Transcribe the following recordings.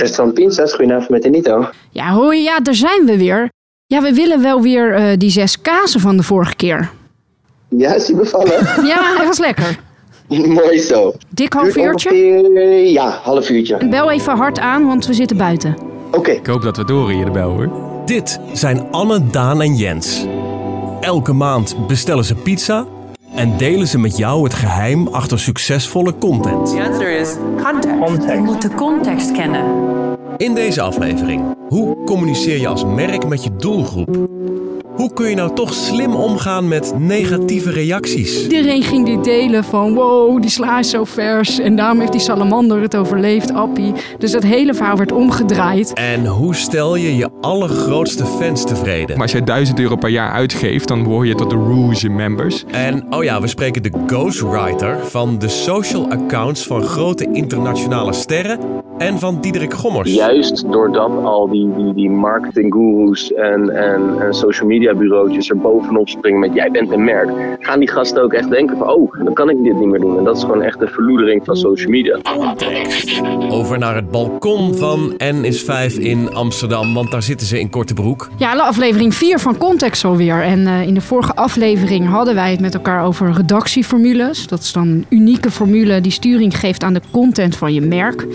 Restaurant Pinzas, goedenavond met Anito. Ja, hoi, ja, daar zijn we weer. Ja, we willen wel weer eh, die zes kazen van de vorige keer. Ja, is die bevallen? Ja, hij was lekker. Mooi zo. Dik half uurtje. ongeveer, ja, half uurtje. Bel even hard aan, want we zitten buiten. Oké. Ik hoop dat we door hier de bel hoor. Dit zijn Anne, Daan en Jens. Elke maand bestellen ze pizza en delen ze met jou het geheim achter succesvolle content. The answer is context. Je moet de context kennen. In deze aflevering, hoe communiceer je als merk met je doelgroep? Hoe kun je nou toch slim omgaan met negatieve reacties? Iedereen ging die delen van wow, die sla is zo vers. En daarom heeft die salamander het overleefd, Appie. Dus het hele verhaal werd omgedraaid. En hoe stel je je allergrootste fans tevreden? Maar als jij 1000 euro per jaar uitgeeft, dan behoor je tot de Rouge members. En oh ja, we spreken de ghostwriter van de social accounts van grote internationale sterren en van Diederik Gommers. Juist doordat al die, die, die marketinggoeroes en, en, en social media bureautjes er bovenop springen met jij bent een merk, gaan die gasten ook echt denken van oh, dan kan ik dit niet meer doen. En dat is gewoon echt de verloedering van social media. Over naar het balkon van N is 5 in Amsterdam, want daar zitten ze in korte broek. Ja, aflevering 4 van Context alweer. En eh, in de vorige aflevering hadden wij het met elkaar over redactieformules. Dat is dan een unieke formule die sturing geeft aan de content van je merk.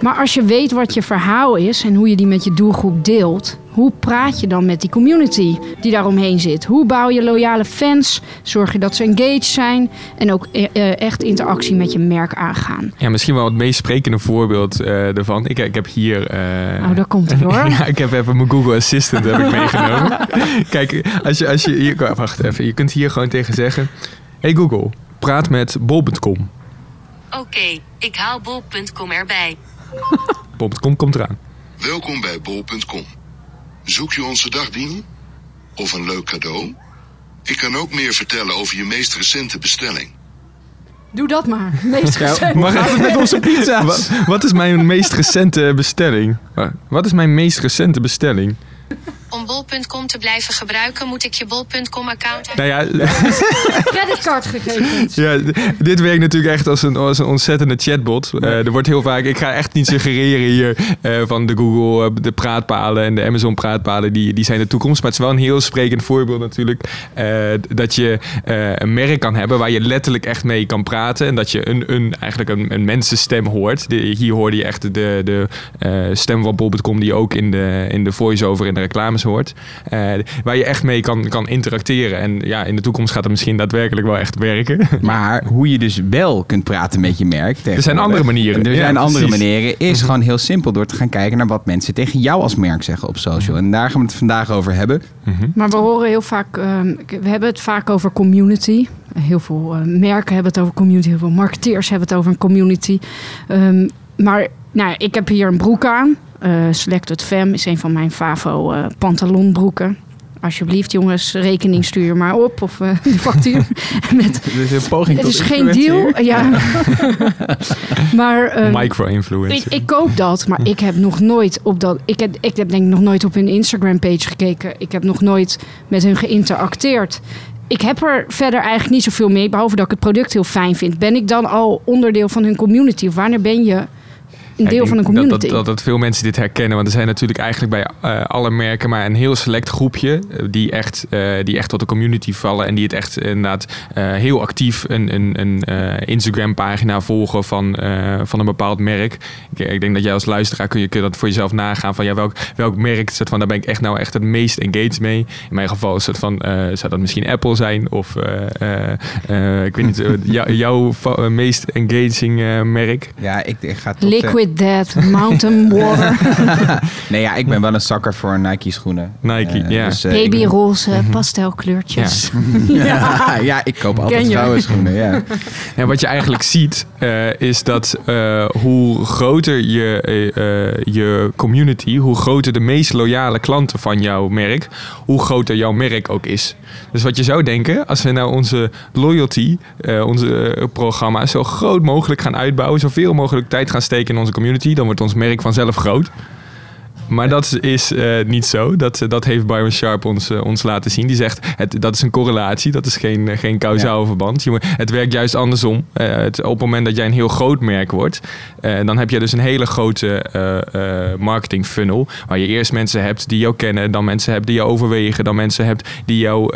Maar als je weet wat je verhaal is en hoe je die met je doelgroep deelt, hoe praat je dan met die community die daaromheen zit? Hoe bouw je loyale fans? Zorg je dat ze engaged zijn en ook eh, eh, echt interactie met je merk aangaan? Ja, misschien wel het meest sprekende voorbeeld eh ervan. Ik, ik heb hier... eh, Oh, daar komt het hoor. ja, ik heb even mijn Google Assistant heb ik meegenomen. Kijk, als je, als je hier, wacht even, je kunt hier gewoon tegen zeggen: Hey Google, praat met bol.com. Oké, ik haal bol.com erbij. Bol.com komt eraan. Welkom bij bol.com. Zoek je onze dagdiening? Of een leuk cadeau? Ik kan ook meer vertellen over je meest recente bestelling. Doe dat maar. Meest recent. maar gaat het met onze pizza's? Wat, wat is mijn meest recente bestelling? Wat is mijn meest recente bestelling? Om bol.com te blijven gebruiken moet ik je bol.com account Nou ja, Creditcardgegevens. Ja, dit werkt natuurlijk echt als een, als een ontzettende chatbot. Eh, er wordt heel vaak, ik ga echt niet suggereren hier eh, van de Google, eh, de praatpalen en de Amazon praatpalen, die, die zijn de toekomst. Maar het is wel een heel sprekend voorbeeld natuurlijk, eh, dat je eh, een merk kan hebben waar je letterlijk echt mee kan praten. En dat je een, een, eigenlijk een, een mensenstem hoort. De- hier hoorde je echt de, de eh, stem van bol.com die ook in de, in de voice-over en de reclames hoort. Eh, waar je echt mee kan, kan interacteren. En ja, in de toekomst gaat het misschien daadwerkelijk wel echt werken. Maar hoe je dus wel kunt praten met je merk. Er zijn andere manieren. Er Ja, zijn andere precies. manieren. Is gewoon heel simpel door te gaan kijken naar wat mensen tegen jou als merk zeggen op social. En daar gaan we het vandaag over hebben. Maar we horen heel vaak, ehm, we hebben het vaak over community. Heel veel eh, merken hebben het over community, heel veel marketeers hebben het over een community. Ehm, maar nou, ik heb hier een broek aan. Eh, Selected Femme is een van mijn favo eh, pantalonbroeken. Alsjeblieft jongens, rekening stuur maar op of eh, de factuur. Met, een poging het is geen deal. Ja. maar ehm, Micro-influencer. ik, ik koop dat, maar ik heb nog nooit op dat. Ik heb, ik heb denk ik nog nooit op hun Instagram-page gekeken. Ik heb nog nooit met hun geïnteracteerd. Ik heb er verder eigenlijk niet zoveel mee, behalve dat ik het product heel fijn vind. Ben ik dan al onderdeel van hun community? Of wanneer ben je een deel van een dat- community? Dat, dat, dat veel mensen dit herkennen. Want er zijn natuurlijk eigenlijk bij eh, alle merken maar een heel select groepje. eh, Die echt, eh, die echt tot de community vallen. En die het echt inderdaad eh, heel actief een, een, een eh, Instagram pagina volgen van, eh, van een bepaald merk. Ik, ik denk dat jij als luisteraar kun je, kun je dat voor jezelf nagaan. Van ja, welk, welk merk soort van, daar ben ik echt nou echt het meest engaged mee. In mijn geval is het van, eh, zou dat misschien Apple zijn? Of eh, eh, eh, ik weet niet, jou- jouw meest engaging eh, merk? Ja, ik, ik ga tot, eh, Liquid Death, Mountain Water, nee, ja, ik ben wel een zakker voor Nike schoenen. Nike, Eh, ja. dus, eh, ben- babyroze, pastelkleurtjes. ja, ja, ik koop altijd Ken je? vrouwenschoenen. Ja. Ja, wat je eigenlijk ziet eh, is dat eh, hoe groter je, je community, hoe groter de meest loyale klanten van jouw merk, hoe groter jouw merk ook is. Dus wat je zou denken, als we nou onze loyalty, eh, onze programma, zo groot mogelijk gaan uitbouwen, zoveel mogelijk tijd gaan steken in onze community, dan wordt ons merk vanzelf groot. Maar dat is eh, niet zo. Dat, dat heeft Byron Sharp ons, eh, ons laten zien. Die zegt, het, dat is een correlatie. Dat is geen, eh, geen kausaal verband. Je moet, het werkt juist andersom. Het, op het moment dat jij een heel groot merk wordt... dan heb je dus een hele grote marketing funnel. Waar je eerst mensen hebt die jou kennen. Dan mensen hebt die jou overwegen. Dan mensen hebt die jouw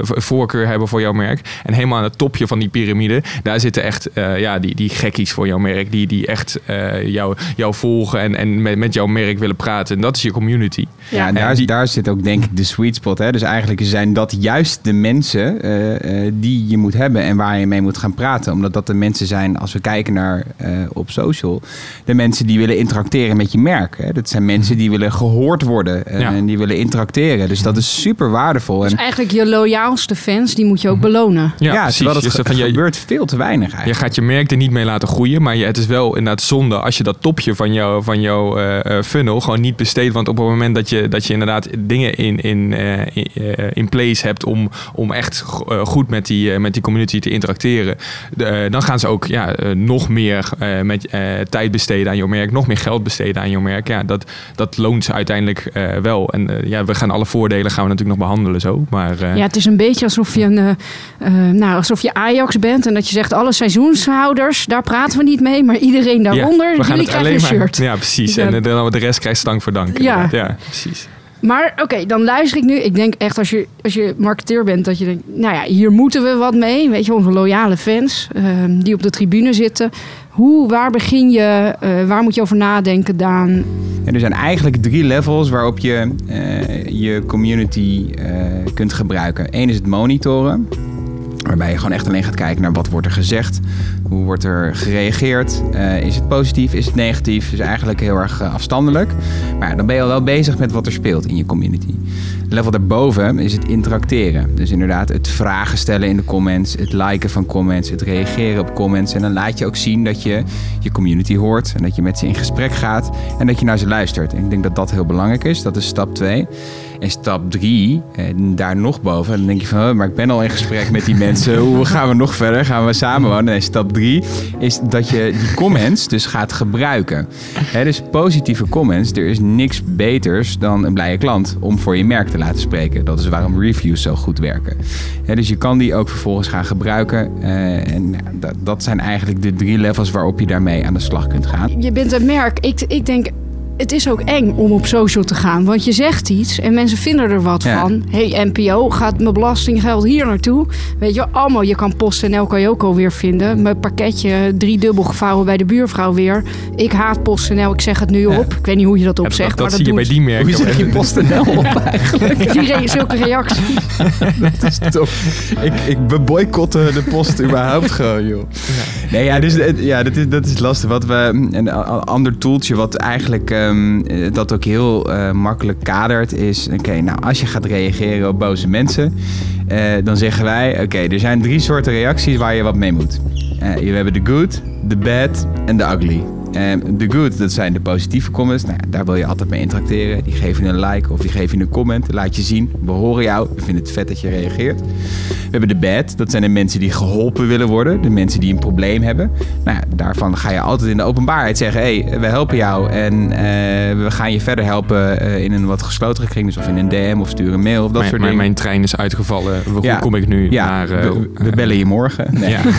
voorkeur hebben voor jouw merk. En helemaal aan het topje van die piramide... daar zitten echt ja, die, die gekkies voor jouw merk. Die, die echt jou, jou volgen en, en met, met jouw merk willen praten. En dat is je community. Ja, en daar, die- daar zit ook denk ik de sweet spot. Hè? Dus eigenlijk zijn dat juist de mensen eh, eh, die je moet hebben en waar je mee moet gaan praten. Omdat dat de mensen zijn, als we kijken naar eh, op social, de mensen die willen interacteren met je merk. Hè? Dat zijn mensen die willen gehoord worden Ja. en die willen interacteren. Dus dat is super waardevol. Dus En, eigenlijk je loyaalste fans, die moet je ook belonen. Ja, ja, precies. het Dus ge- van je- gebeurt veel te weinig Je eigenlijk. gaat je merk er niet mee laten groeien, maar je, het is wel inderdaad zonde als je dat topje van jouw van jou, eh, eh, funnel gewoon niet besteedt. Want op het moment dat je, dat je inderdaad dingen in, in, eh, in, eh, in place hebt om, om echt eh, goed met die, met die community te interacteren, dan gaan ze ook ja, nog meer met, tijd besteden aan jouw merk, nog meer geld besteden aan jouw merk. Ja, dat, dat loont ze uiteindelijk wel. En ja, we gaan alle voordelen gaan we natuurlijk nog behandelen zo. Maar Ja, het is een beetje alsof je, een, nou, alsof je Ajax bent en dat je zegt alle seizoenshouders, daar praten we niet mee, maar iedereen daaronder, ja, jullie het krijgen een maar. shirt. Ja, precies. Ja. En de, de, rest krijgt stank voor dank. Ja. ja precies. Maar oké, dan luister ik nu. Ik denk echt als je, als je marketeer bent, dat je denkt, nou ja, hier moeten we wat mee. Weet je, onze loyale fans ehm, die op de tribune zitten. Hoe, waar begin je, eh, waar moet je over nadenken, Daan? En er zijn eigenlijk drie levels waarop je eh, je community eh, kunt gebruiken. Eén is het monitoren. Waarbij je gewoon echt alleen gaat kijken naar wat wordt er gezegd. Hoe wordt er gereageerd? Eh, is het positief? Is het negatief? Dus eigenlijk heel erg eh, afstandelijk. Maar dan ben je al wel bezig met wat er speelt in je community. Level daarboven is het interacteren. Dus inderdaad het vragen stellen in de comments. Het liken van comments. Het reageren op comments. En dan laat je ook zien dat je je community hoort. En dat je met ze in gesprek gaat. En dat je naar ze luistert. En ik denk dat dat heel belangrijk is. Dat is stap 2. En stap 3, daar nog boven. Dan denk je van, oh, maar ik ben al in gesprek met die mensen. Hoe gaan we nog verder? Gaan we samen wonen? Nee, stap 3 is dat je die comments dus gaat gebruiken. Hè, dus positieve comments. Er is niks beters dan een blije klant om voor je merk te laten spreken. Dat is waarom reviews zo goed werken. Hè, dus je kan die ook vervolgens gaan gebruiken. Eh, en dat, dat zijn eigenlijk de drie levels waarop je daarmee aan de slag kunt gaan. Je bent een merk. Ik, ik denk, het is ook eng om op social te gaan. Want je zegt iets en mensen vinden er wat Ja. van. hey, NPO, gaat mijn belastinggeld hier naartoe? Weet je, allemaal. Je kan PostNL kan je ook alweer vinden. Mijn pakketje driedubbel gevouwen bij de buurvrouw weer. Ik haat PostNL, ik zeg het nu op. Ik weet niet hoe je dat Ja, opzegt, dat dat maar zie je doen bij die merken. Hoe zeg je PostNL op eigenlijk? Die re- zulke reacties. dat is top. Ik, ik boycotte de post überhaupt gewoon, joh. Nee, ja, dus, ja dat, is, dat is lastig. Wat we, een ander toeltje wat eigenlijk ehm, eh, dat ook heel eh, makkelijk kadert is... Oké, nou, als je gaat reageren op boze mensen... eh, dan zeggen wij, oké, er zijn drie soorten reacties waar je wat mee moet. Eh, we hebben de good, de bad en de ugly. Ehm, De good, dat zijn de positieve comments. Nou, daar wil je altijd mee interacteren. Die geven je een like of die geven je een comment. Laat je zien, we horen jou. We vinden het vet dat je reageert. We hebben de bad, dat zijn de mensen die geholpen willen worden. De mensen die een probleem hebben. Nou ja, daarvan ga je altijd in de openbaarheid zeggen... hé, hey, we helpen jou en eh, we gaan je verder helpen eh, in een wat gesloten kring. Dus of in een DM of stuur een mail of dat mijn, soort dingen. mijn trein is uitgevallen. Hoe Ja. kom ik nu Ja, naar... eh, we, we bellen je morgen. Nee. Ja.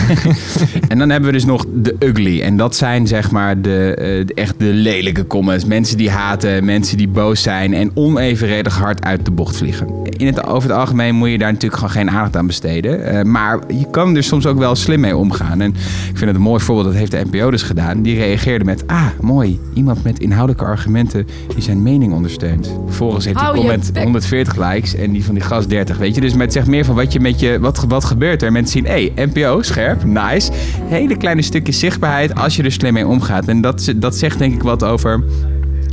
En dan hebben we dus nog de ugly. En dat zijn zeg maar de, eh, echt de lelijke comments. Mensen die haten, mensen die boos zijn en onevenredig hard uit de bocht vliegen. In het, over het algemeen moet je daar natuurlijk gewoon geen aandacht aan besteden. Eh, maar je kan er soms ook wel slim mee omgaan. En ik vind het een mooi voorbeeld, dat heeft de NPO dus gedaan. Die reageerde met, ah mooi, iemand met inhoudelijke argumenten die zijn mening ondersteunt. Vervolgens heeft die comment bek. 140 likes en die van die gast 30, weet je. Dus met zegt meer van wat je met je, wat, wat gebeurt er? Mensen zien, hé, hey, NPO, scherp, nice. Hele kleine stukjes zichtbaarheid als je er slim mee omgaat. En dat, dat zegt denk ik wat over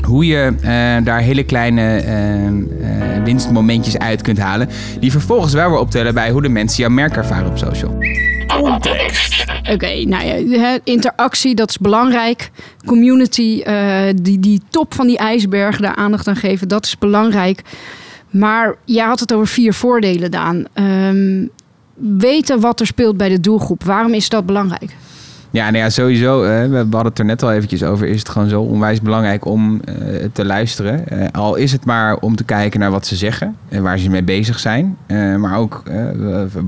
hoe je eh, daar hele kleine eh, eh, winstmomentjes uit kunt halen. Die vervolgens wel weer optellen bij hoe de mensen jouw merk ervaren op social. Oké, nou ja, hè, interactie, dat is belangrijk. Community, eh, die, die top van die ijsberg, daar aandacht aan geven, dat is belangrijk. Maar jij had het over vier voordelen, Daan. Ehm, weten wat er speelt bij de doelgroep, waarom is dat belangrijk? Ja, nou ja, sowieso. eh, we hadden het er net al eventjes over. Is het gewoon zo onwijs belangrijk om eh, te luisteren. Eh, al is het maar om te kijken naar wat ze zeggen. En waar ze mee bezig zijn. Maar ook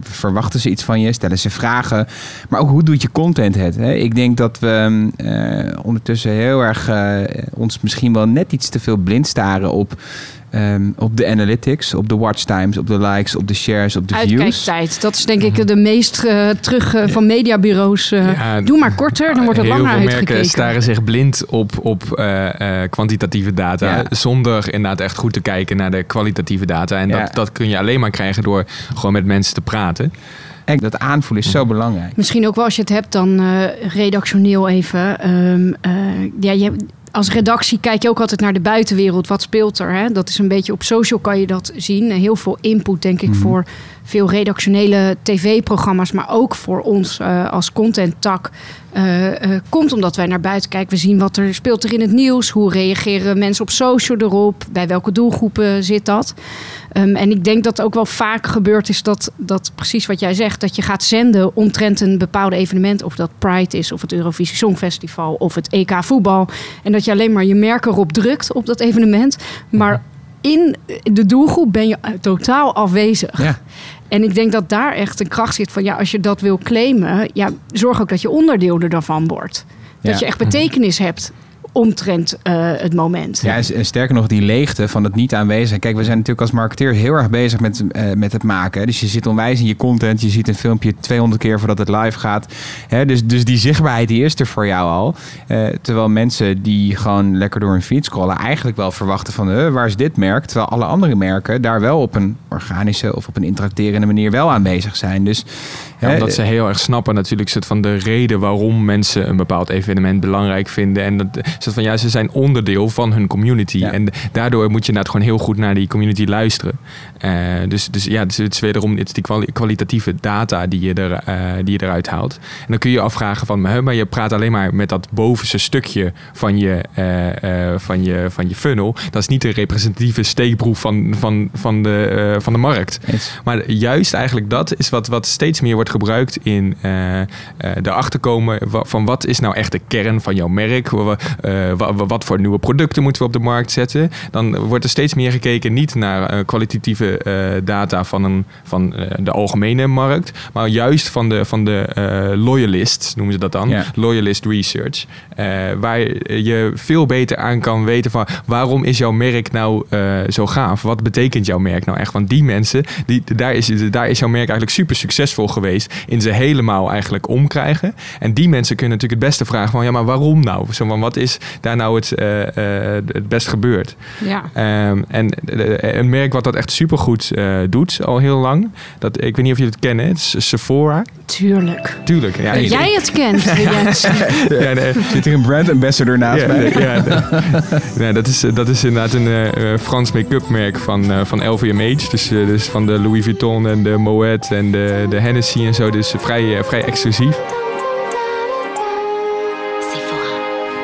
verwachten ze iets van je. Stellen ze vragen. Maar ook hoe doet je content het? Ik denk dat we eh, ondertussen heel erg ons misschien wel net iets te veel blind staren op... ehm, op de analytics, op de watch times, op de likes, op de shares, op de views. Uitkijktijd. Dat is denk ik de meest eh, terug eh, van mediabureaus. eh, Ja, doe maar korter, dan wordt er Heel langer veel merken uitgekeken. staren zich blind op, op eh, eh, kwantitatieve data. Ja. Zonder inderdaad echt goed te kijken naar de kwalitatieve data. En Ja. dat, dat kun je alleen maar krijgen door gewoon met mensen te praten. Kijk, dat aanvoelen is zo belangrijk. Misschien ook wel als je het hebt dan eh, redactioneel even. Ehm, eh, ja, je, als redactie kijk je ook altijd naar de buitenwereld. Wat speelt er? Hè? Dat is een beetje op social kan je dat zien. Heel veel input denk ik voor veel redactionele tv-programma's. Maar ook voor ons eh, als content-tak. eh, komt omdat wij naar buiten kijken. We zien wat er speelt er in het nieuws. Hoe reageren mensen op social erop? Bij welke doelgroepen zit dat? Ehm, en ik denk dat ook wel vaak gebeurd is dat, dat precies wat jij zegt, dat je gaat zenden omtrent een bepaalde evenement, of dat Pride is, of het Eurovisie Songfestival, of het EK voetbal. En dat je alleen maar je merk erop drukt op dat evenement. Maar in de doelgroep ben je totaal afwezig. Ja. En ik denk dat daar echt een kracht zit van ja, als je dat wil claimen, ja, zorg ook dat je onderdeel er dan van wordt. Dat Ja. je echt betekenis hebt omtrent eh, het moment. Ja, en sterker nog, die leegte van het niet aanwezig. Kijk, we zijn natuurlijk als marketeer heel erg bezig met, eh, met het maken. Dus je zit onwijs in je content. Je ziet een filmpje 200 keer voordat het live gaat. Hè, dus, dus die zichtbaarheid die is er voor jou al. Eh, terwijl mensen die gewoon lekker door hun feed scrollen... eigenlijk wel verwachten van, waar is dit merk? Terwijl alle andere merken daar wel op een organische... of op een interacterende manier wel aanwezig zijn. Dus, Ja, omdat ze heel erg snappen natuurlijk soort van de reden waarom mensen een bepaald evenement belangrijk vinden. En dat soort van ja, ze zijn onderdeel van hun community. Ja. En daardoor moet je inderdaad gewoon heel goed naar die community luisteren. Eh, dus, dus ja, dus het is wederom het is die kwali- kwalitatieve data die je, er, eh, die je eruit haalt. En dan kun je je afvragen van, maar je praat alleen maar met dat bovenste stukje van je, eh, eh, van je, van je funnel. Dat is niet de representatieve steekproef van, van, van, de, eh, van de markt. Maar juist eigenlijk dat is wat, wat steeds meer wordt gebruikt in eh eh erachter komen van wat is nou echt de kern van jouw merk? Eh, wa- wa- wat voor nieuwe producten moeten we op de markt zetten? Dan wordt er steeds meer gekeken niet naar kwalitatieve data van, een, van de algemene markt, maar juist van de, van de loyalists, noemen ze dat dan, loyalist research. waar je veel beter aan kan weten van waarom is jouw merk nou zo gaaf? Wat betekent jouw merk nou echt? Want die mensen, die, daar, is, daar is jouw merk eigenlijk super succesvol geweest in ze helemaal eigenlijk omkrijgen. En die mensen kunnen natuurlijk het beste vragen van ja, maar waarom nou? Zo, van, wat is daar nou het, eh, eh, het best gebeurd? Ja. Ehm, en eh, een merk wat dat echt supergoed eh doet al heel lang. Dat, ik weet niet of jullie het kennen. Het is Sephora. Tuurlijk. Tuurlijk. Ja, jij het kent, ja, nee, Zit hier een brand ambassador naast ja, mij? ja, nee, dat, is, dat is inderdaad een eh, eh, Frans make-up merk van, eh, van LVMH. Dus, eh, dus van de Louis Vuitton en de Moet en de, de Hennessy en zo. Dus vrij, eh, vrij exclusief.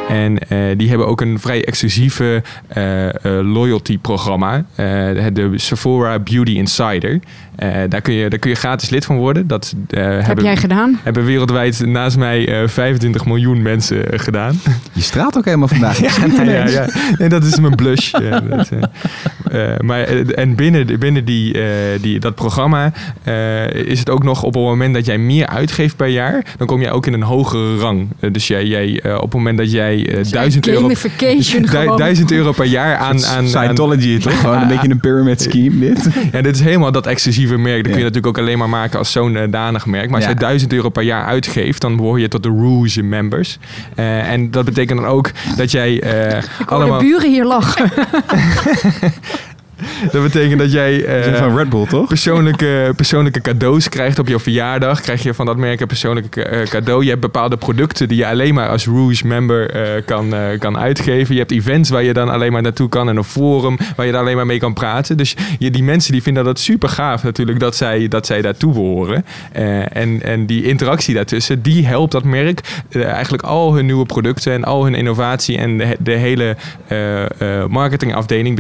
En eh, die hebben ook een vrij exclusieve eh, eh, loyalty programma. eh, de Sephora Beauty Insider. Eh, daar, kun je, daar kun je gratis lid van worden. Dat eh, Heb hebben, jij gedaan? hebben wereldwijd naast mij eh, 25 miljoen mensen gedaan. Je straalt ook helemaal vandaag. Ja, ja, ja. Nee, dat is mijn blush. Ja, dat, eh, maar, eh, en binnen, binnen die, eh, die, dat programma eh, is het ook nog op het moment dat jij meer uitgeeft per jaar, dan kom jij ook in een hogere rang. Dus jij, jij, eh, op het moment dat jij eh, duizend euro, Gamification du- duizend euro per jaar aan... aan, aan Scientology, toch? Gewoon een beetje een pyramid scheme, dit. ja, dit is helemaal dat exclusieve merk. Dat kun je natuurlijk ook alleen maar maken als zo'n danig merk. Maar als Ja. je 1000 euro per jaar uitgeeft, dan behoor je tot de Rouge members. Eh, en dat betekent dan ook dat jij eh, allemaal... de buren hier lachen. Dat betekent dat jij eh, van Red Bull, toch? persoonlijke, persoonlijke cadeaus krijgt op je verjaardag. Krijg je van dat merk een persoonlijke eh, cadeau. Je hebt bepaalde producten die je alleen maar als Rouge member eh, kan, kan uitgeven. Je hebt events waar je dan alleen maar naartoe kan. En een forum waar je daar alleen maar mee kan praten. Dus je, die mensen die vinden dat super gaaf natuurlijk dat zij, dat zij daartoe behoren. Eh, en, en die interactie daartussen, die helpt dat merk eigenlijk al hun nieuwe producten en al hun innovatie en de, de hele marketingafdeling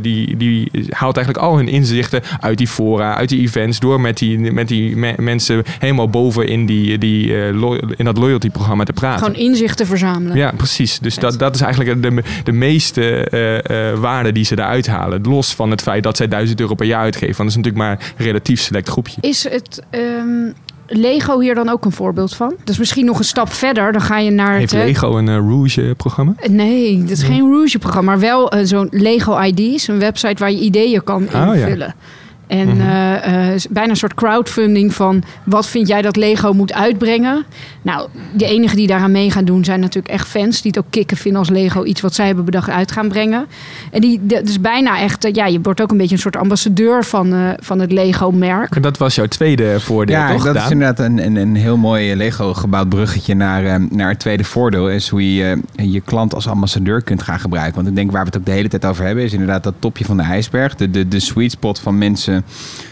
die, die haalt eigenlijk al hun inzichten uit die fora, uit die events, door met die, met die me- mensen helemaal boven in, die, die, eh, in dat loyalty-programma te praten. Gewoon inzichten verzamelen. Ja, precies. Dus dat, dat is eigenlijk de, de meeste eh, eh, waarde die ze daaruit halen. Los van het feit dat zij 1000 euro per jaar uitgeven. Want dat is natuurlijk maar een relatief select groepje. Is het ehm, Lego hier dan ook een voorbeeld van? Dus misschien nog een stap verder. Dan ga je naar Heeft het... Lego een eh, Rouge-programma? Nee, dat is geen Rouge-programma, maar wel eh, zo'n Lego ID's, een website waar je ideeën kan Oh, ja. En Mhm. eh, eh, bijna een soort crowdfunding van wat vind jij dat Lego moet uitbrengen? Nou, de enigen die daaraan mee gaan doen zijn natuurlijk echt fans die het ook kicken vinden als Lego iets wat zij hebben bedacht uit gaan brengen. En die, dus bijna echt, eh, ja, je wordt ook een beetje een soort ambassadeur van, eh, van het Lego-merk. Dat was jouw tweede voordeel, Ja, toch? dat is inderdaad een, een, een heel mooi Lego gebouwd bruggetje naar, eh, naar het tweede voordeel. Is hoe je je klant als ambassadeur kunt gaan gebruiken. Want ik denk waar we het ook de hele tijd over hebben, is inderdaad dat topje van de ijsberg. De, de, de sweet spot van mensen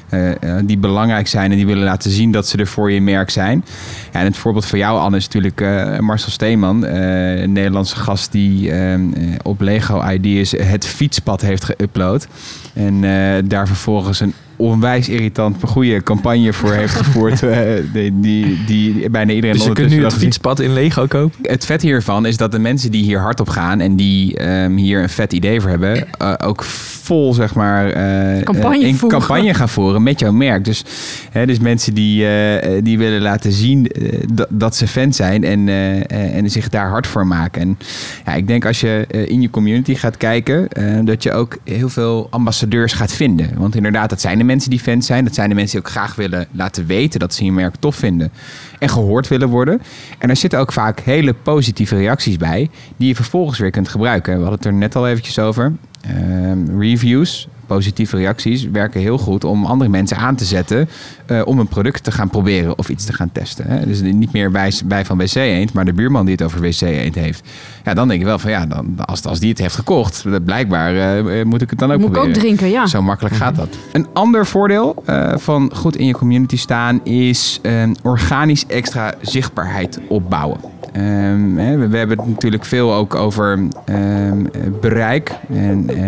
eh, eh, die belangrijk zijn en die willen laten zien dat ze er voor je merk zijn. En het voorbeeld van jou, Anne, is natuurlijk eh, Marcel Steeman, een Nederlandse gast die eh, eh, op Lego Ideas het fietspad heeft geüpload. En daar vervolgens een onwijs irritant, maar goede campagne voor heeft gevoerd. eh, die, die, die bijna iedereen Dus je kunt nu het fietspad in Lego kopen? het vet hiervan is dat de mensen die hier hard op gaan en die ehm, hier een vet idee voor hebben, eh, ook vol zeg maar eh, Campagne in voeren. campagne gaan voeren met jouw merk. Dus, hè, dus mensen die, eh, die willen laten zien dat, dat ze fan zijn en, en zich daar hard voor maken. En ja, ik denk als je in je community gaat kijken, eh, dat je ook heel veel ambassadeurs gaat vinden. Want inderdaad, dat zijn de mensen die fans zijn. Dat zijn de mensen die ook graag willen laten weten dat ze je merk tof vinden en gehoord willen worden. En er zitten ook vaak hele positieve reacties bij, die je vervolgens weer kunt gebruiken. We hadden het er net al eventjes over. Ehm, reviews, positieve reacties, werken heel goed om andere mensen aan te zetten eh, om een product te gaan proberen of iets te gaan testen. Hè? Dus niet meer bij, bij van WC Eend, maar de buurman die het over WC Eend heeft. Ja, dan denk ik wel van ja, dan, als, als die het heeft gekocht, blijkbaar eh, moet ik het dan ook Moet ik ook proberen. drinken, ja. Zo makkelijk gaat dat. Een ander voordeel eh, van goed in je community staan is eh, organisch extra zichtbaarheid opbouwen. Ehm, hè, we, we hebben het natuurlijk veel ook over ehm, eh, bereik en, eh,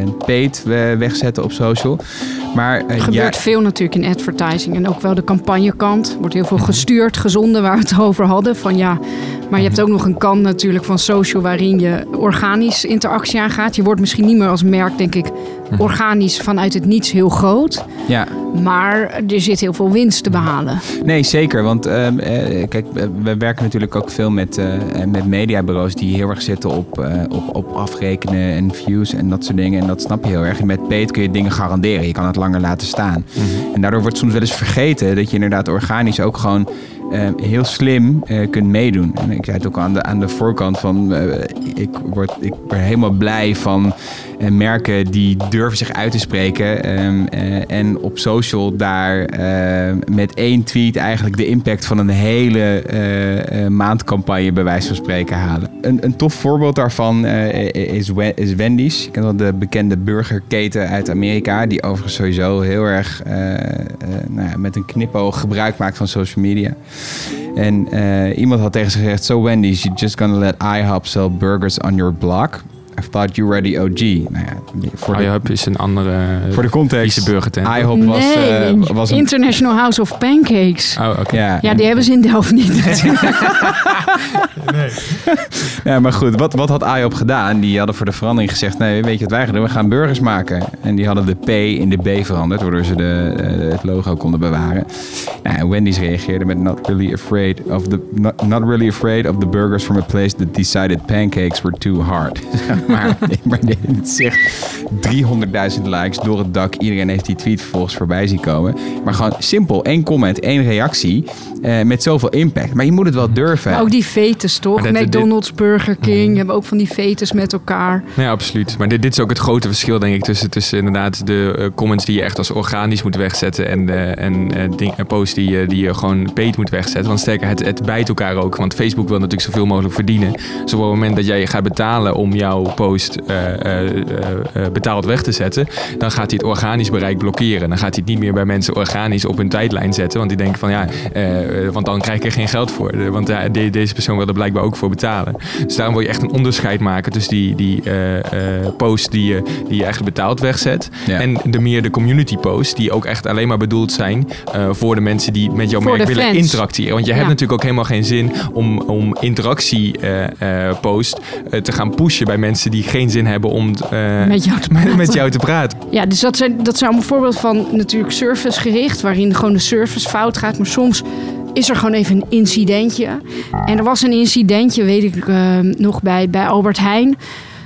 en paid eh, wegzetten op social. Maar eh, Er gebeurt ja, veel natuurlijk in advertising en ook wel de campagnekant. Er wordt heel veel gestuurd, gezonden waar we het over hadden. Van ja, maar je hebt ook nog een kant natuurlijk van social waarin je organisch interactie aangaat. Je wordt misschien niet meer als merk, denk ik, organisch vanuit het niets heel groot. ja, Maar er zit heel veel winst te behalen. Nee, zeker. Want ehm, eh, kijk, we werken natuurlijk ook veel met, eh, met mediabureaus die heel erg zitten op, eh, op, op afrekenen en views en dat soort dingen. En dat snap je heel erg. En met paid kun je dingen garanderen. Je kan het langer laten staan. En daardoor wordt soms wel eens vergeten dat je inderdaad organisch ook gewoon eh, heel slim kunt meedoen. En ik zei het ook aan de, aan de voorkant van, ik, word, ik ben helemaal blij van merken die durven zich uit te spreken. ehm, eh, en op social daar eh, met één tweet eigenlijk de impact van een hele eh, eh, maandcampagne bij wijze van spreken halen. Een, een tof voorbeeld daarvan eh, is, is Wendy's. Je kent wel de bekende burgerketen uit Amerika, die overigens sowieso heel erg eh, eh, nou ja, met een knipoog gebruik maakt van social media. En eh, iemand had tegen ze gezegd: So Wendy's, you just gonna let IHOP sell burgers on your block? I thought you were the OG. Nou ja, voor de, IHOP is een andere voor de context. burgertent. IHOP was, nee, eh, was een... International House of Pancakes. Oh, oké. Ja, Ja, die hebben ze in Delft niet. Ja, maar goed, wat, wat had IHOP gedaan? Die hadden voor de verandering gezegd: nee, weet je wat wij gaan doen? We gaan burgers maken. En die hadden de P in de B veranderd, waardoor ze de, eh, het logo konden bewaren. Nou, en Wendy's reageerde met: not really afraid of the not, not really afraid of the burgers from a place that decided pancakes were too hard. maar, maar dit zegt 300.000 likes door het dak. Iedereen heeft die tweet vervolgens voorbij zien komen. Maar gewoon simpel, één comment, één reactie eh, met zoveel impact. Maar je moet het wel durven. Maar ook die fetus, toch? McDonald's, Burger King. hebben ook van die fetus met elkaar. Ja, absoluut. Maar dit, dit is ook het grote verschil, denk ik, tussen, tussen inderdaad de eh, comments die je echt als organisch moet wegzetten en, eh, en eh, ding, en posts die, je- die je gewoon paid moet wegzetten. Want sterker, het, het bijt elkaar ook. Want Facebook wil natuurlijk zoveel mogelijk verdienen. Dus op het moment dat jij gaat betalen om jouw post eh, eh, eh, betaald weg te zetten, dan gaat hij het organisch bereik blokkeren. Dan gaat hij het niet meer bij mensen organisch op hun tijdlijn zetten. Want die denken van ja, want dan krijg ik er geen geld voor. Want deze persoon wilde blijkbaar ook voor betalen. Dus daarom wil je echt een onderscheid maken tussen die, die posts die je, die je eigenlijk betaald wegzet. Ja. En de meer de community posts, die ook echt alleen maar bedoeld zijn eh, voor de mensen die met jouw Voor merk willen fans. interacteren. Want je hebt Ja. natuurlijk ook helemaal geen zin om, om interactie eh, eh, post te gaan pushen bij mensen die geen zin hebben om eh, Met jou te met, praten. met jou te praten. Ja, dus dat zijn, dat zijn allemaal voorbeelden van natuurlijk servicegericht, waarin gewoon de service fout gaat. Maar soms is er gewoon even een incidentje. En er was een incidentje, weet ik eh, nog, bij, bij Albert Heijn.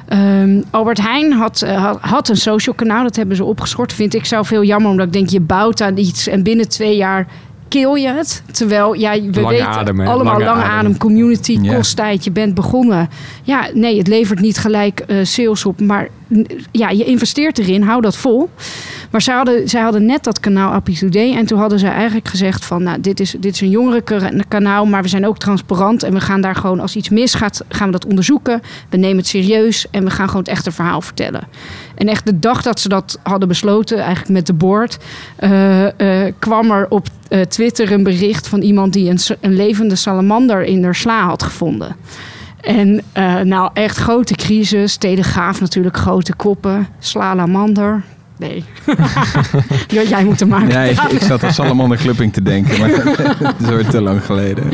Ehm, Albert Heijn had, eh, had, een social kanaal, dat hebben ze opgeschort. Vind ik zo veel jammer, omdat ik denk, je bouwt aan iets en binnen twee jaar kill je het. Terwijl, ja, we Lange weten adem, allemaal Lange lange, adem. adem, community, kost tijd, je bent begonnen. Ja, nee, het levert niet gelijk eh, sales op, maar ja, je investeert erin, hou dat vol. Maar zij hadden, zij hadden net dat kanaal Appie Today. En toen hadden ze eigenlijk gezegd van... Nou, dit, is, dit is een jongerenkanaal, maar we zijn ook transparant. En we gaan daar gewoon, als iets misgaat, gaan we dat onderzoeken. We nemen het serieus en we gaan gewoon het echte verhaal vertellen. En echt de dag dat ze dat hadden besloten, eigenlijk met de board... eh, eh, kwam er op eh, Twitter een bericht van iemand... die een, een levende salamander in haar sla had gevonden. En eh, nou, echt grote crisis. Telegraaf natuurlijk, grote koppen. Slaalamander. Nee. Ja, jij moet hem maken. Ja, ik, ik zat aan Salamander Clubbing te denken, maar dat is weer te lang geleden.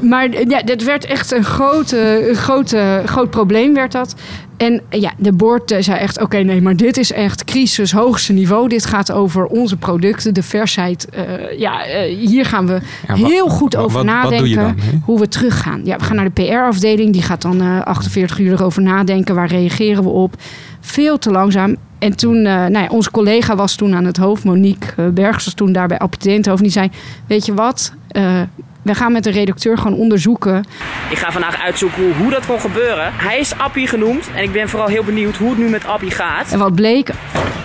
Maar ja, dat werd echt een grote, grote, groot probleem werd dat. En ja, de board eh, zei echt, oké, nee, maar dit is echt crisis hoogste niveau. Dit gaat over onze producten, de versheid. Eh, ja, eh, hier gaan we Ja, heel goed over wat- nadenken. dan, hoe we teruggaan. Ja, we gaan naar de PR-afdeling. Die gaat dan eh 48 uur erover nadenken. Waar reageren we op? Veel te langzaam. En toen, nou ja, onze collega was toen aan het hoofd. Monique Bergs was toen daar bij Appie Eindhoven. Die zei, weet je wat? Eh, we gaan met de redacteur gewoon onderzoeken. Ik ga vandaag uitzoeken hoe, hoe dat kon gebeuren. Hij is Appie genoemd en ik ben vooral heel benieuwd hoe het nu met Appie gaat. En wat bleek?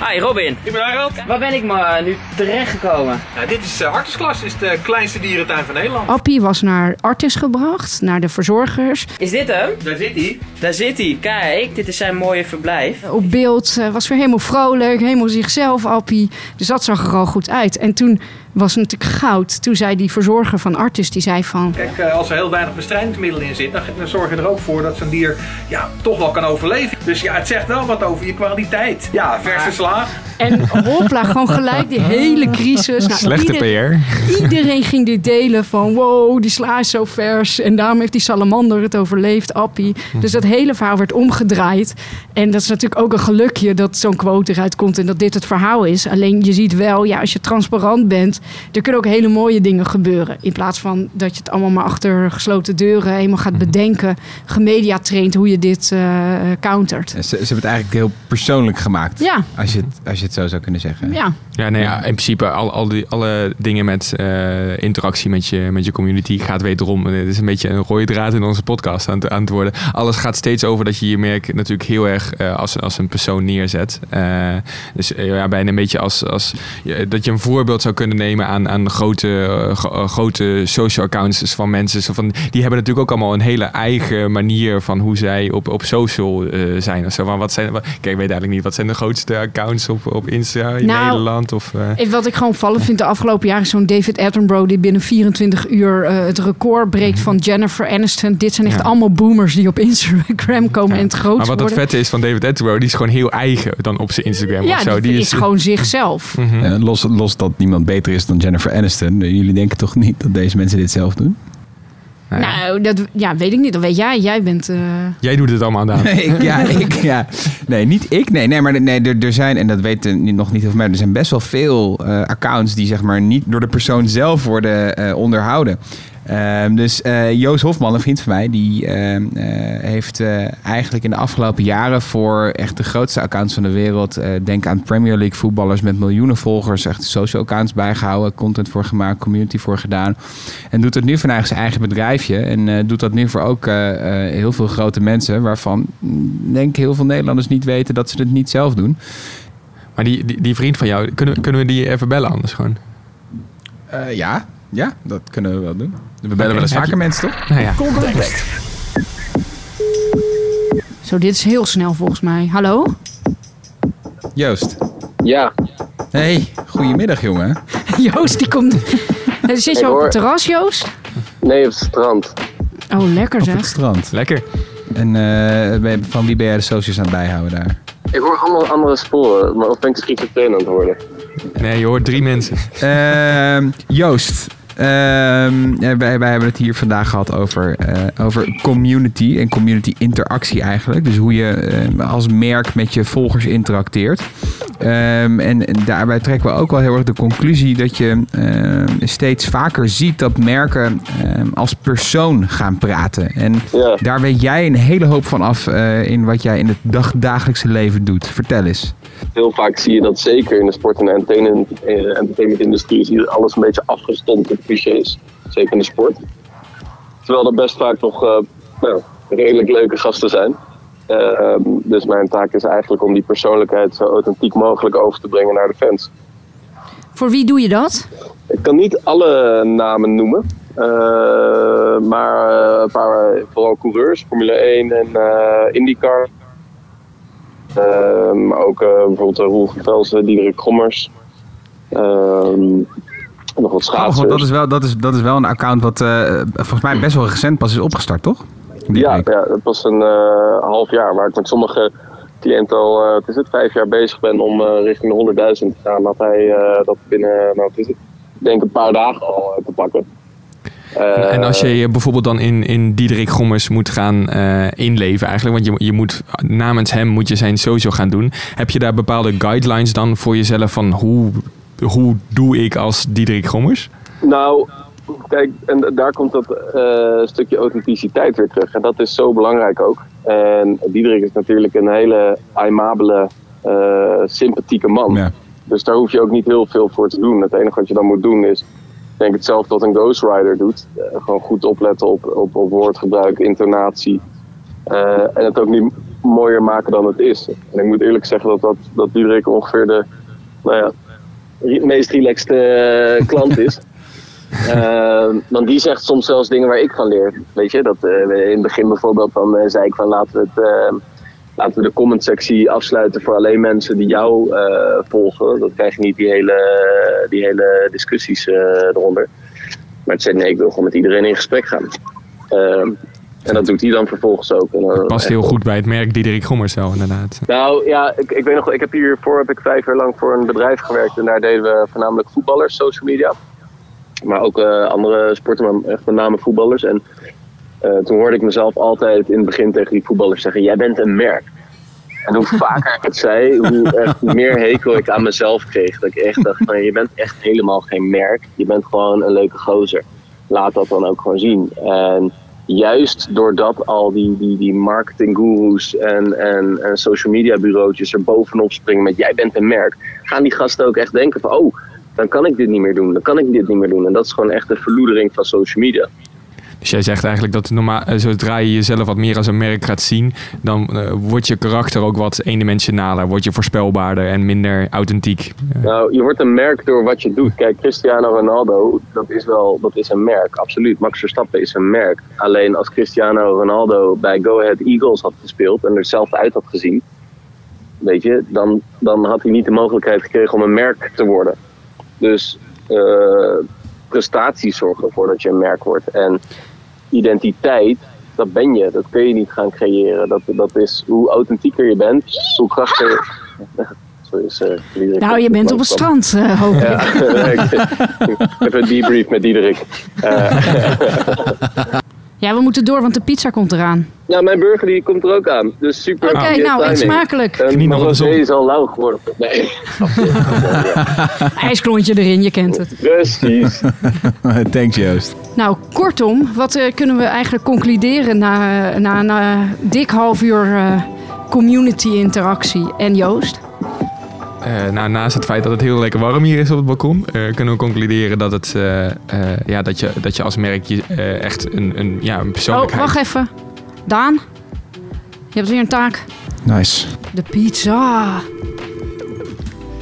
Hi Robin. Ik ben Harold. Waar ben ik maar nu terechtgekomen? Nou, dit is uh, Artesklas, is de kleinste dierentuin van Nederland. Appie was naar Artis gebracht, naar de verzorgers. Is dit hem? Daar zit hij. Daar zit hij. Kijk, dit is zijn mooie verblijf. Op beeld eh, was weer helemaal vrolijk, helemaal zichzelf, Appie. Dus dat zag er al goed uit. En toen was het natuurlijk goud. Toen zei die verzorger van Artis, die zei van... Kijk, uh, als er heel weinig bestrijdingsmiddelen in zit, dan, dan zorg je er ook voor dat zo'n dier ja, toch wel kan overleven. Dus ja, het zegt wel wat over je kwaliteit. Ja, verse sla. En hopla, gewoon gelijk die hele crisis. Nou, Slechte ieder- PR. Iedereen ging dit delen van wow, die sla is zo vers. En daarom heeft die salamander het overleefd, Appie. Dus dat hele verhaal werd omgedraaid. En dat is natuurlijk ook een gelukje dat zo'n quote eruit komt en dat dit het verhaal is. Alleen je ziet wel, ja, als je transparant bent, er kunnen ook hele mooie dingen gebeuren. In plaats van dat je het allemaal maar achter gesloten deuren helemaal gaat bedenken. Gemedia traint hoe je dit eh, countert. Ze, ze hebben het eigenlijk heel persoonlijk gemaakt. Ja. Als je het, als je het zo zou kunnen zeggen. Ja. Ja, nee, ja, in principe al, al die, alle dingen met eh, interactie met je, met je community gaat wederom. Het is een beetje een rode draad in onze podcast aan, het- aan het worden. Alles gaat steeds over dat je je merk natuurlijk heel erg eh, als, als een persoon neerzet. Eh, dus eh, ja, bijna een beetje als, als dat je een voorbeeld zou kunnen nemen aan, aan grote, eh, gro- eh, grote social accounts dus van mensen. Zo van, die hebben natuurlijk ook allemaal een hele eigen manier van hoe zij op, op social eh, zijn. Of zo. Van, wat zijn, wat- kijk, ik weet eigenlijk niet, wat zijn de grootste accounts op, op Insta in Nou, Nederland? Of, eh, Wat ik gewoon opvallend vind de afgelopen jaren is zo'n David Attenborough die binnen 24 uur eh, het record breekt van Jennifer Aniston. Dit zijn echt Ja. allemaal boomers die op Instagram komen en het groot maar wat het vette is van David Attenborough, die is gewoon heel eigen dan op zijn Instagram ja, of zo. die, is, gewoon zichzelf. Mhm. En los, los dat niemand beter is dan Jennifer Aniston. Jullie denken toch niet dat deze mensen dit zelf doen? Nou, dat ja, weet ik niet. Dat weet jij. Jij bent. eh, Jij doet het allemaal aan. Nee, ik, ja, ik, ja. nee, niet ik. Nee, nee maar nee, er, er zijn, en dat weten niet- nog niet heel veel mensen, er zijn best wel veel eh, accounts die zeg maar niet door de persoon zelf worden eh, onderhouden. Ehm, dus eh, Joost Hofman, een vriend van mij, die ehm, eh, heeft eh, eigenlijk in de afgelopen jaren voor echt de grootste accounts van de wereld, denk aan Premier League voetballers met miljoenen volgers, echt social accounts bijgehouden, content voor gemaakt, community voor gedaan. En doet het nu vanuit zijn eigen bedrijfje. En doet dat nu voor ook heel veel grote mensen, waarvan mm, denk ik heel veel Nederlanders niet weten dat ze het niet zelf doen. Maar die, die, die vriend van jou, kunnen, kunnen we die even bellen anders gewoon? Ja, ja, dat kunnen we wel doen. We bellen wel eens je- vaker mensen, toch? Nou ja. Zo, dit is heel snel volgens mij. Hallo? Joost. Ja. Hey, goedemiddag jongen. Joost, die komt. Zit je op het terras, Joost? Nee, op het strand. Oh, lekker Op zeg. het strand. Lekker. En eh, van wie ben jij de socials aan het bijhouden daar? Ik hoor allemaal andere sporen, maar of ben ik schizofreen aan het worden? Nee, je hoort drie mensen. Ehm, Joost, wij, wij hebben het hier vandaag gehad over, eh, over community en community interactie eigenlijk. Dus hoe je eh, als merk met je volgers interacteert. Ehm, en daarbij trekken we ook wel heel erg de conclusie dat je ehm, steeds vaker ziet dat merken ehm, als persoon gaan praten. En daar weet jij een hele hoop van af eh, in wat jij in het dag, dagelijkse leven doet. Vertel eens. Heel vaak zie je dat zeker in de sport- en entertainment- entertainment-industrie zie je alles een beetje afgestompt op clichés. Zeker in de sport. Terwijl er best vaak nog eh, nou, redelijk leuke gasten zijn. Eh, dus mijn taak is eigenlijk om die persoonlijkheid zo authentiek mogelijk over te brengen naar de fans. Voor wie doe je dat? Ik kan niet alle namen noemen. eh, maar eh, een paar, vooral coureurs, Formule 1 en IndyCar. Eh, maar ook eh, bijvoorbeeld uh, Roel Velsen, Diederik Gommers. Ehm, nog wat Grappig, schaatsers. dat is, wel, dat, is, dat is wel een account wat eh, volgens mij best wel recent pas is opgestart, toch? Ja, ja, dat was een eh, half jaar waar ik met sommige cliënten al, eh, wat is het, vijf jaar bezig ben om eh, richting de 100.000 te gaan. Dat hij eh, dat binnen, nou is het, ik denk een paar dagen al eh, te pakken. Eh, En als je je bijvoorbeeld dan in, in Diederik Gommers moet gaan eh, inleven eigenlijk, want je, je moet namens hem moet je zijn social gaan doen. Heb je daar bepaalde guidelines dan voor jezelf van hoe, hoe doe ik als Diederik Gommers? Nou, kijk, en daar komt dat eh, stukje authenticiteit weer terug. En dat is zo belangrijk ook. En Diederik is natuurlijk een hele aimabele, eh, sympathieke man. Dus daar hoef je ook niet heel veel voor te doen. Het enige wat je dan moet doen is, denk hetzelfde wat een ghostwriter doet. Eh, gewoon goed opletten op, op, op woordgebruik, intonatie. Eh, en het ook niet mooier maken dan het is. En ik moet eerlijk zeggen dat, dat, dat Diederik ongeveer de nou ja, meest relaxed eh, klant is. Want die zegt soms zelfs dingen waar ik van leer. Weet je, dat in het begin bijvoorbeeld dan zei ik van laten we, het, laten we de comment sectie afsluiten voor alleen mensen die jou eh, volgen. Dan krijg je niet die hele, die hele discussies eh, eronder. Maar het zei nee, ik wil gewoon met iedereen in gesprek gaan. Eh, en dat doet hij dan vervolgens ook. En, dan- Past heel goed bij het merk Diederik Gommers wel inderdaad. nou ja, ik, ik weet nog, ik heb hiervoor heb ik vijf jaar lang voor een bedrijf gewerkt en daar deden we voornamelijk voetballers, social media. Maar ook eh, andere sporten, maar echt met name voetballers. En eh, toen hoorde ik mezelf altijd in het begin tegen die voetballers zeggen: Jij bent een merk. En hoe vaker ik het zei, hoe echt meer hekel ik aan mezelf kreeg. Dat ik echt dacht: van, Je bent echt helemaal geen merk. Je bent gewoon een leuke gozer. Laat dat dan ook gewoon zien. En juist doordat al die, die, die marketinggoeroes en, en, en social media bureautjes er bovenop springen met jij bent een merk, gaan die gasten ook echt denken van oh, dan kan ik dit niet meer doen, dan kan ik dit niet meer doen. En dat is gewoon echt de verloedering van social media. Dus jij zegt eigenlijk dat normaal, eh, zodra je jezelf wat meer als een merk gaat zien, dan eh, wordt je karakter ook wat eendimensionaler, wordt je voorspelbaarder en minder authentiek. Nou, je wordt een merk door wat je doet. Kijk, Cristiano Ronaldo, dat is wel dat is een merk, absoluut. Max Verstappen is een merk. Alleen als Cristiano Ronaldo bij Go Ahead Eagles had gespeeld en er zelf uit had gezien, weet je, dan, dan had hij niet de mogelijkheid gekregen om een merk te worden. Dus eh, prestaties zorgen ervoor dat je een merk wordt. En identiteit, dat ben je. Dat kun je niet gaan creëren. Dat, dat is hoe authentieker je bent, hoe krachtiger... Sorry, is, Diederik Nou, je bent op het strand, eh, hoop ik. Ja, ik, ik heb een debrief met Diederik. Ja, we moeten door, want de pizza komt eraan. ja, mijn burger die komt er ook aan. Dus super. Oké, nou, eet smakelijk. En Geniet nog zon. is al lauw geworden. Nee. IJsklontje erin, je kent het. Precies. Thanks Joost. Nou, kortom, wat eh, kunnen we eigenlijk concluderen na, na, na dik half uur eh, community interactie en Joost? Eh, nou, naast het feit dat het heel lekker warm hier is op het balkon, eh, kunnen we concluderen dat, het, eh, eh, ja, dat, je, dat je als merk je, eh, echt een, een, ja, een Oh, persoonlijkheid... wacht even. Daan, je hebt weer een taak. Nice. De pizza.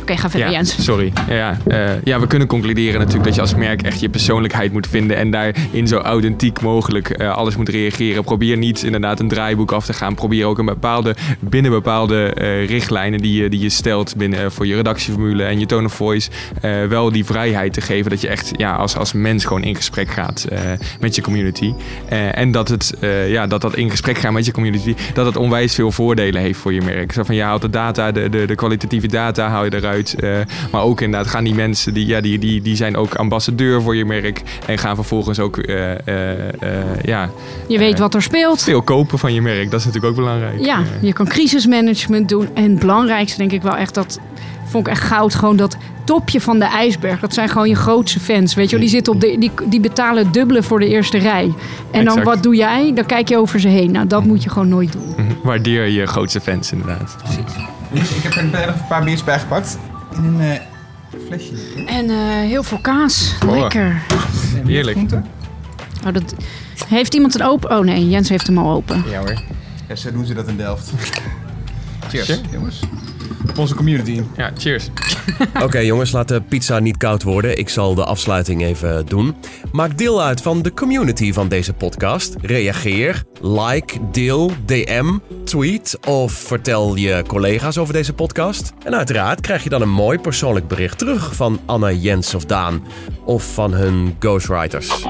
Oké, ga verder, Ja, Jens. sorry. Ja, eh, ja, we kunnen concluderen natuurlijk dat je als merk echt je persoonlijkheid moet vinden en daarin zo authentiek mogelijk eh, alles moet reageren. Probeer niet inderdaad een draaiboek af te gaan. Probeer ook een bepaalde, binnen bepaalde eh, richtlijnen die je, die je stelt binnen, voor je redactieformule en je tone of voice, wel die vrijheid te geven dat je echt ja, als, als mens gewoon in gesprek gaat met je community. En dat, het, ja, dat dat in gesprek gaan met je community, dat het onwijs veel voordelen heeft voor je merk. Zo van je haalt de data, de, de, de kwalitatieve data haal je eruit. Eh, maar ook inderdaad gaan die mensen, die, ja, die, die, die zijn ook ambassadeur voor je merk. En gaan vervolgens ook eh, eh, eh, ja, Je weet wat er speelt. veel kopen van je merk. Dat is natuurlijk ook belangrijk. Ja, je kan crisismanagement doen. En het belangrijkste denk ik wel echt dat... Vond ik echt goud, gewoon dat topje van de ijsberg. Dat zijn gewoon je grootste fans. Weet je die, zitten op de, die, die betalen het dubbele voor de eerste rij. En dan wat doe jij? Dan kijk je over ze heen. Nou, dat moet je gewoon nooit doen. mhm. Waardeer je grootste fans inderdaad. Ik heb er nog een paar biertjes bij gepakt. In een eh, flesje. En eh, heel veel kaas. Oh. Lekker. Heerlijk. Oh, dat... Heeft iemand een open? Oh nee, Jens heeft hem al open. Ja hoor. Ja, zo doen ze dat in Delft. Cheers, Cheers. jongens. Op onze community. Ja, cheers. Oké jongens, laat de pizza niet koud worden. Ik zal de afsluiting even doen. Maak deel uit van de community van deze podcast. Reageer, like, deel, DM, tweet of vertel je collega's over deze podcast. En uiteraard krijg je dan een mooi persoonlijk bericht terug van Anne, Jens of Daan. Of van hun ghostwriters.